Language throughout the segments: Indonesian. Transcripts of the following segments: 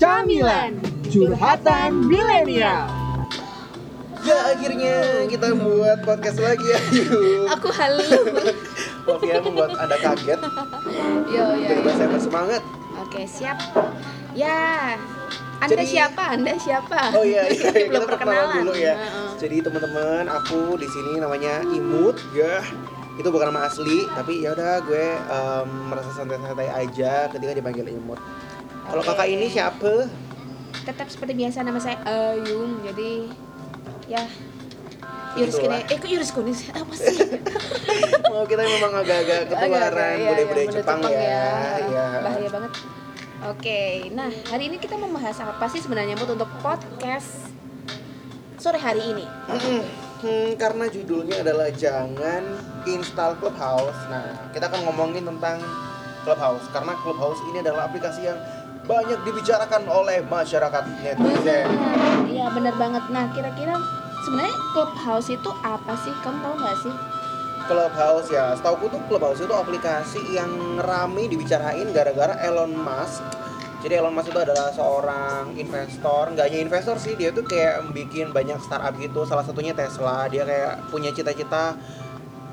Camilan Curhatan Milenial Ya akhirnya kita buat podcast lagi ya Aku halu. Maaf ya membuat anda kaget Yo yo. Yo. saya bersemangat Oke siap. Ya. Anda Jadi- siapa? Anda siapa? Oh iya, iya, iya. Belum kita perkenalan dulu ya Heeh. Jadi teman-teman aku di sini namanya Imut ya itu bukan nama asli tapi ya udah gue em, merasa santai-santai aja ketika dipanggil Imut. Kalau kakak ini siapa? Tetap seperti biasa nama saya Ayung. Jadi ya Yuris. Kune, eh kok Yuris? Apa sih? Mau kita memang agak-agak ketularan Agak-agak, iya, budaya-budaya iya, Jepang, Jepang ya. Iya. Bahaya banget. Oke, nah hari ini kita membahas apa sih sebenarnya Mut untuk podcast sore hari ini? Mm-mm. Hmm, karena judulnya adalah jangan install Clubhouse. Nah, kita akan ngomongin tentang Clubhouse karena Clubhouse ini adalah aplikasi yang banyak dibicarakan oleh masyarakat netizen. Iya benar banget. Nah kira-kira sebenarnya Clubhouse itu apa sih? Kamu tahu nggak sih? Clubhouse ya, setauku tuh Clubhouse itu aplikasi yang rame dibicarain gara-gara Elon Musk. Jadi Elon Musk itu adalah seorang investor, nggak hanya investor sih, dia tuh kayak bikin banyak startup gitu. Salah satunya Tesla. Dia kayak punya cita-cita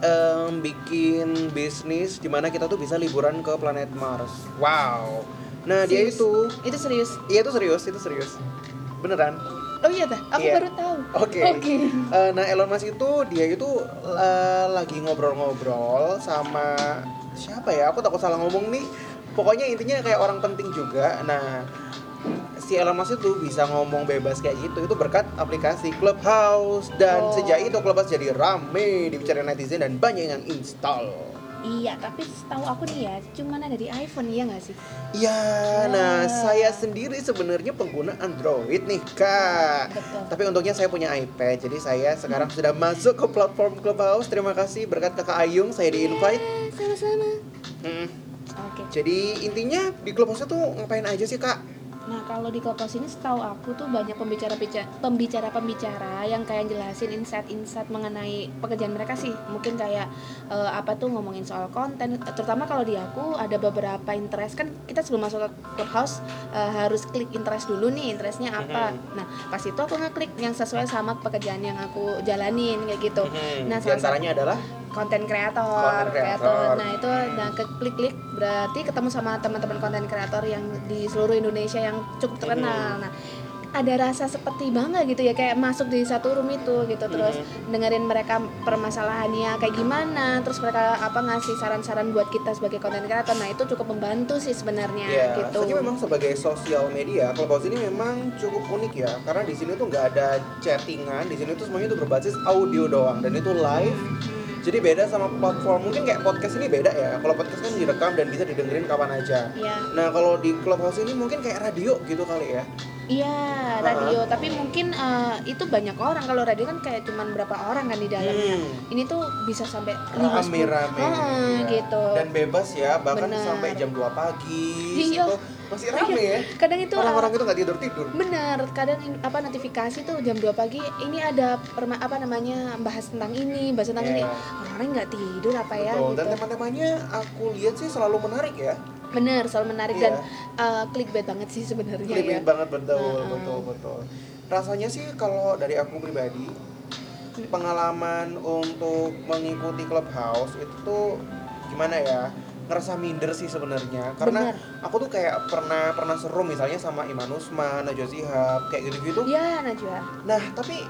em, bikin bisnis di mana kita tuh bisa liburan ke planet Mars. Wow. Nah dia Serius? itu, Itu serius? iya itu serius, itu serius. Beneran. Oh iya dah, aku Iya. baru tahu. Oke. Oke. Eh, nah Elon Musk itu dia itu eh, lagi ngobrol-ngobrol sama siapa ya? Aku takut salah ngomong nih. Pokoknya intinya kayak orang penting juga. Nah si Elon Musk itu bisa ngomong bebas kayak gitu itu berkat aplikasi Clubhouse dan Oh. sejak itu Clubhouse jadi rame dibicarain netizen dan banyak yang install. Iya, tapi setahu aku nih ya, cuman ada di iPhone iya nggak sih? Ya, nah Wah. saya sendiri sebenarnya pengguna Android nih kak. Betul. Tapi untungnya saya punya iPad, jadi saya sekarang sudah masuk ke platform Clubhouse. Terima kasih berkat kakak Ayung saya di invite. Eh, Sama-sama. Hmm, Oke. Jadi intinya di Clubhouse tuh ngapain aja sih kak? Nah kalau di Clubhouse ini setahu aku tuh banyak pembicara pembicara pembicara yang kayak jelasin insight-insight mengenai pekerjaan mereka sih. Mungkin kayak eh, apa tuh ngomongin soal konten. Terutama kalau di aku ada beberapa interest kan kita sebelum masuk ke Clubhouse eh, harus klik interest dulu nih interestnya apa. Mhm. Nah pas itu aku ngeklik yang sesuai sama pekerjaan yang aku jalanin kayak gitu. Hmm, Nah, di antaranya adalah konten kreator, creator. Nah itu nah ke klik-klik berarti ketemu sama teman-teman konten kreator yang di seluruh Indonesia yang cukup terkenal. Nah ada rasa seperti bangga gitu ya kayak masuk di satu room itu gitu terus dengerin mereka permasalahannya kayak gimana terus mereka apa ngasih saran-saran buat kita sebagai konten kreator nah itu cukup membantu sih sebenarnya ya, gitu soalnya memang sebagai sosial media Clubhouse ini memang cukup unik ya, karena di sini tuh nggak ada chattingan, di sini tuh semuanya tuh berbasis audio doang dan itu live. Jadi beda sama platform mungkin kayak podcast ini beda ya. Kalau podcast kan direkam dan bisa didengerin kapan aja. Iya. Nah kalau di Clubhouse ini mungkin kayak radio gitu kali ya. Iya radio tapi mungkin eh, itu banyak orang kalau radio kan kayak cuman berapa orang kan di dalamnya Hmm. ini tuh bisa sampai lima Rame-rame Heeh, ya. gitu Dan bebas ya, bahkan Bener. sampai jam 2 pagi Iya. itu masih rame ya. kadang itu Orang-orang eh, itu nggak tidur-tidur. benar kadang in- apa notifikasi tuh jam 2 pagi ini ada perma- apa namanya bahas tentang ini bahas tentang ini Iya. orang-orang nggak tidur apa ya Betul. Dan gitu tema-temanya aku lihat sih selalu menarik ya. Bener selalu menarik Iya. dan eh, clickbait banget sih sebenarnya ya Clickbait banget betul, Heeh. betul, betul. Rasanya sih kalau dari aku pribadi pengalaman untuk mengikuti Clubhouse itu tuh gimana ya? ngerasa minder sih sebenarnya karena Benar. aku tuh kayak pernah pernah seru misalnya sama Iman Usman, Najwa Shihab kayak gitu-gitu. ya Najwa Nah, tapi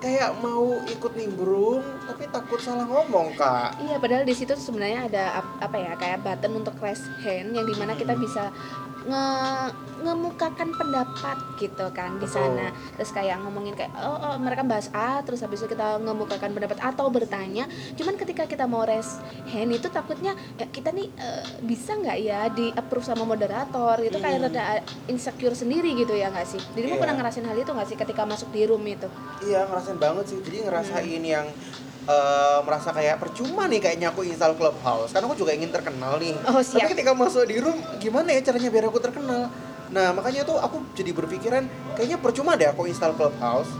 kayak mau ikut nimbrung tapi takut salah ngomong, Kak. Iya, padahal di situ sebenarnya ada ap- apa ya kayak button untuk raise hand yang di mana kita bisa nge ngemukakan pendapat gitu kan di Betul. sana. Terus kayak ngomongin kayak oh, oh, mereka bahas A, terus habis itu kita ngemukakan pendapat atau bertanya. Cuman ketika kita mau raise hand itu takutnya ya, kita nih eh, bisa nggak ya di approve sama moderator itu kayak Hmm. rada insecure sendiri gitu ya nggak sih? Dirimu Iya. pernah ngerasain hal itu nggak sih ketika masuk di room itu? Iya ngerasain banget sih. Jadi ngerasain yang eh, merasa kayak percuma nih kayaknya aku install Clubhouse. Karena aku juga ingin terkenal nih. Oh, Tapi siap. ketika masuk di room, gimana ya caranya biar aku terkenal? Nah makanya tuh aku jadi berpikiran kayaknya percuma deh aku install Clubhouse.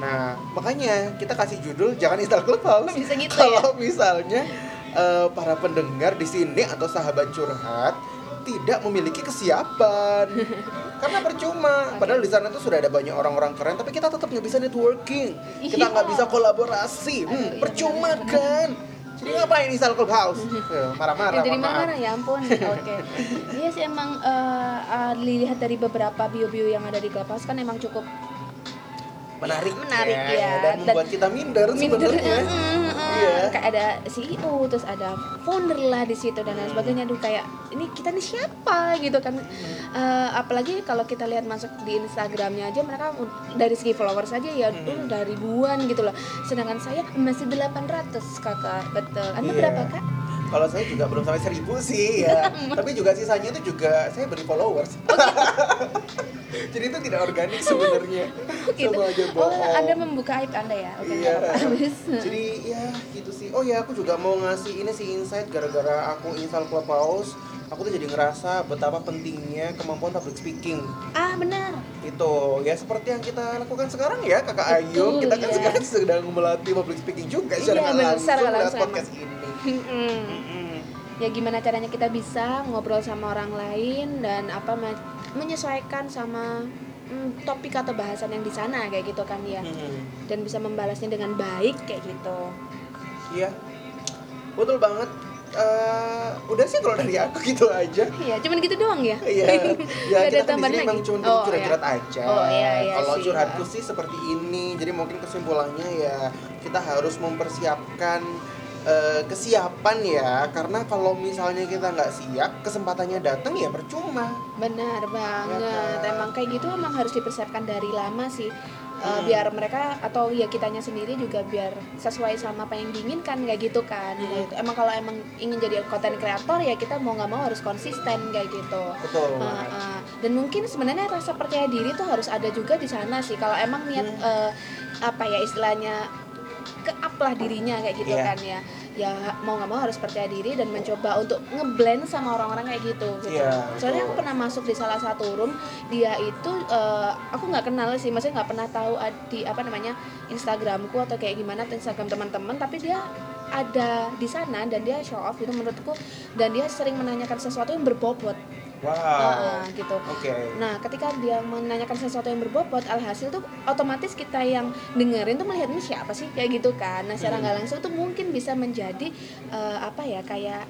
Nah makanya kita kasih judul jangan install Clubhouse. Bisa gitu Kalau misalnya eh, para pendengar di sini atau sahabat curhat tidak memiliki kesiapan. Karena percuma. Padahal di sana tuh sudah ada banyak orang-orang keren, tapi kita tetap nggak bisa networking. Kita Iya. nggak bisa kolaborasi. Hmm, Aduh, iya, percuma benar. kan. Jadi ngapain install Clubhouse? Eh, Marah-marah. Ya, jadi mohon maaf. marah ya ampun. Oke. Iya sih emang eh, eh, dilihat dari beberapa bio-bio yang ada di Clubhouse kan emang cukup Menarik, Menarik, ya. Dan membuat kita minder, minder sebenarnya. mm, Iya. kayak ada CEO terus ada founder lah di situ dan lain sebagainya. Duh kayak ini kita nih siapa? Gitu kan. Eh, apalagi kalau kita lihat masuk di Instagramnya aja mereka dari segi followers aja ya Hmm. udah ribuan gitu loh. Sedangkan saya masih 800 kakak. Betul. Anda Iya. berapa kak Kalau saya juga belum sampai seribu sih ya. Tapi juga sisanya itu juga saya beri followers. Jadi itu tidak organik sebenarnya. gitu Sama aja oh bohong. anda membuka aib anda ya oke Iya. Habis. Jadi ya gitu sih. Oh ya aku juga mau ngasih ini sih insight gara-gara aku install Clubhouse. Aku tuh jadi ngerasa betapa pentingnya kemampuan public speaking. ah benar Itu ya seperti yang kita lakukan sekarang ya Kakak Ayu. Kita kan iya. sekarang sedang melatih public speaking juga secara Iya, langsung secara lewat langsung podcast ini. Ya gimana caranya kita bisa ngobrol sama orang lain dan apa me- menyesuaikan sama mm, topik atau bahasan yang di sana kayak gitu kan ya Mm-mm. dan bisa membalasnya dengan baik kayak gitu Iya, betul banget. Eh, udah sih kalau dari aku gitu aja. Iya, cuman gitu doang ya. Iya, ya kita kan di sini emang lagi? cuma Oh, curhat-curhat aja. Oh, iya, iya Kalau sih, curhatku Pak. sih seperti ini, jadi mungkin kesimpulannya ya kita harus mempersiapkan eh, kesiapan ya, karena kalau misalnya kita nggak siap, kesempatannya datang ya percuma. Benar banget. kan? Emang kayak gitu emang harus dipersiapkan dari lama sih. Hmm. biar mereka atau ya kitanya sendiri juga biar sesuai sama apa yang diinginkan kayak gitu kan. Hmm. Gitu. Emang kalau emang ingin jadi konten kreator ya kita mau nggak mau harus konsisten kayak gitu. Betul. Uh, uh. dan mungkin sebenarnya rasa percaya diri tuh harus ada juga di sana sih kalau emang niat Hmm. uh, apa ya istilahnya ke up lah dirinya kayak gitu Iya. kan ya ya mau nggak mau harus percaya diri dan mencoba untuk ngeblend sama orang-orang kayak gitu, gitu. Iya, soalnya aku pernah masuk di salah satu room dia itu uh, aku nggak kenal sih maksudnya nggak pernah tahu di apa namanya Instagramku atau kayak gimana atau Instagram teman-teman tapi dia ada di sana dan dia show off gitu menurutku dan dia sering menanyakan sesuatu yang berbobot Wow. Uh, uh, gitu Oke. Nah, ketika dia menanyakan sesuatu yang berbobot, alhasil tuh otomatis kita yang dengerin tuh melihat ini siapa sih kayak gitu kan. Nah, secara Hmm. nggak langsung tuh mungkin bisa menjadi eh, apa ya kayak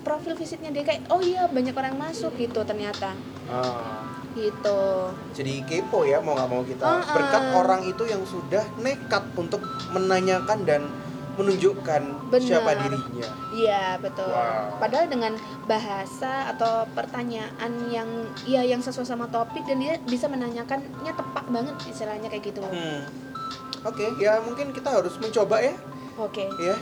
profil visitnya dia kayak oh iya banyak orang masuk gitu ternyata Ah. gitu. jadi kepo ya mau nggak mau kita Uh-uh. berkat orang itu yang sudah nekat untuk menanyakan dan menunjukkan Benar. siapa dirinya. Iya betul. Wow. Padahal dengan bahasa atau pertanyaan yang ya yang sesuai sama topik dan dia bisa menanyakannya tepat banget istilahnya kayak gitu. Hmm. Oke, ya mungkin kita harus mencoba ya, Oke. ya.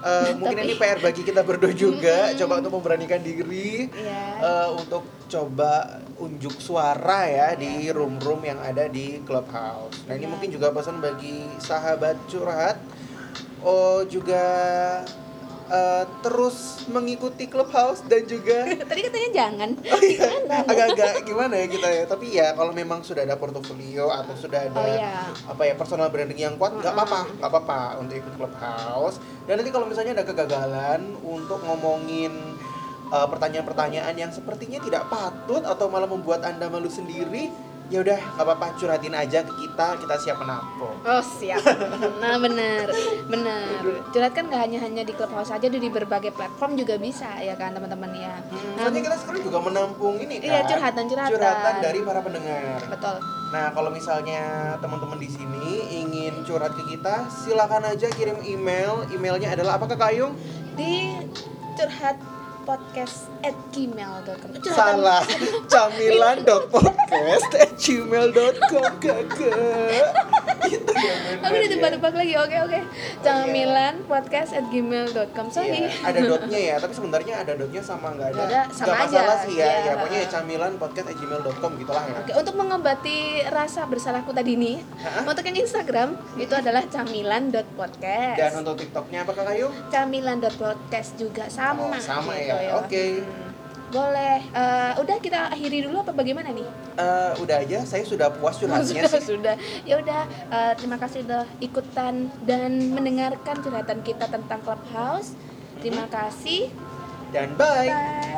Eh, mungkin Tapi- ini PR bagi kita berdua juga, coba untuk memberanikan diri, Iya. eh, untuk coba unjuk suara ya di room-room yang ada di clubhouse. Nah ini Iya. mungkin juga pesan bagi sahabat curhat, oh juga eh, terus mengikuti clubhouse dan juga Tadi katanya jangan. Oh iya, agak-agak gimana ya kita ya. Tapi ya kalau memang sudah ada portofolio atau sudah ada Oh iya. apa ya personal branding yang kuat, nggak apa-apa, nggak apa-apa untuk ikut clubhouse. Dan nanti kalau misalnya ada kegagalan untuk ngomongin uh, pertanyaan-pertanyaan yang sepertinya tidak patut atau malah membuat anda malu sendiri, ya udah nggak apa-apa curhatin aja ke kita, kita siap menampung. Oh siap. Nah benar, benar. Curhat kan nggak hanya hanya di clubhouse aja, di berbagai platform juga bisa ya kan teman-teman ya. Hmm, Nah, soalnya kita sekarang juga menampung ini kan, Iya, curhatan-curhatan. curhatan dari para pendengar. betul. Nah, kalau misalnya teman-teman di sini ingin curhat ke kita, silakan aja kirim email. Emailnya adalah apa Kak Ayung? Di curhat podcast at gmail.com Salah. Camilan.podcast@gmail.com kakak. Tapi udah ya. tebak-tebak lagi, oke oke. Camilan podcast at gmail.com Sorry. Iya, ada dotnya ya, tapi sebenarnya ada dotnya sama nggak ada. Ada, sama Nggak masalah aja. sih ya. Iya. Ya, pokoknya camilan podcast gmail.com gitulah ya. Oke, untuk mengobati rasa bersalahku tadi nih, Hah? untuk yang Instagram itu adalah camilan.podcast. Dan untuk TikToknya apa Kak Ayung? camilan.podcast juga sama. Oh, sama gitu ya, oke. Hmm. Boleh. Eh, udah kita akhiri dulu apa bagaimana nih? Eh, udah aja, saya sudah puas curhatnya sudah, sih. sudah. Ya udah, eh, terima kasih udah ikutan dan mendengarkan curhatan kita tentang Clubhouse. Terima kasih. Dan bye. Bye.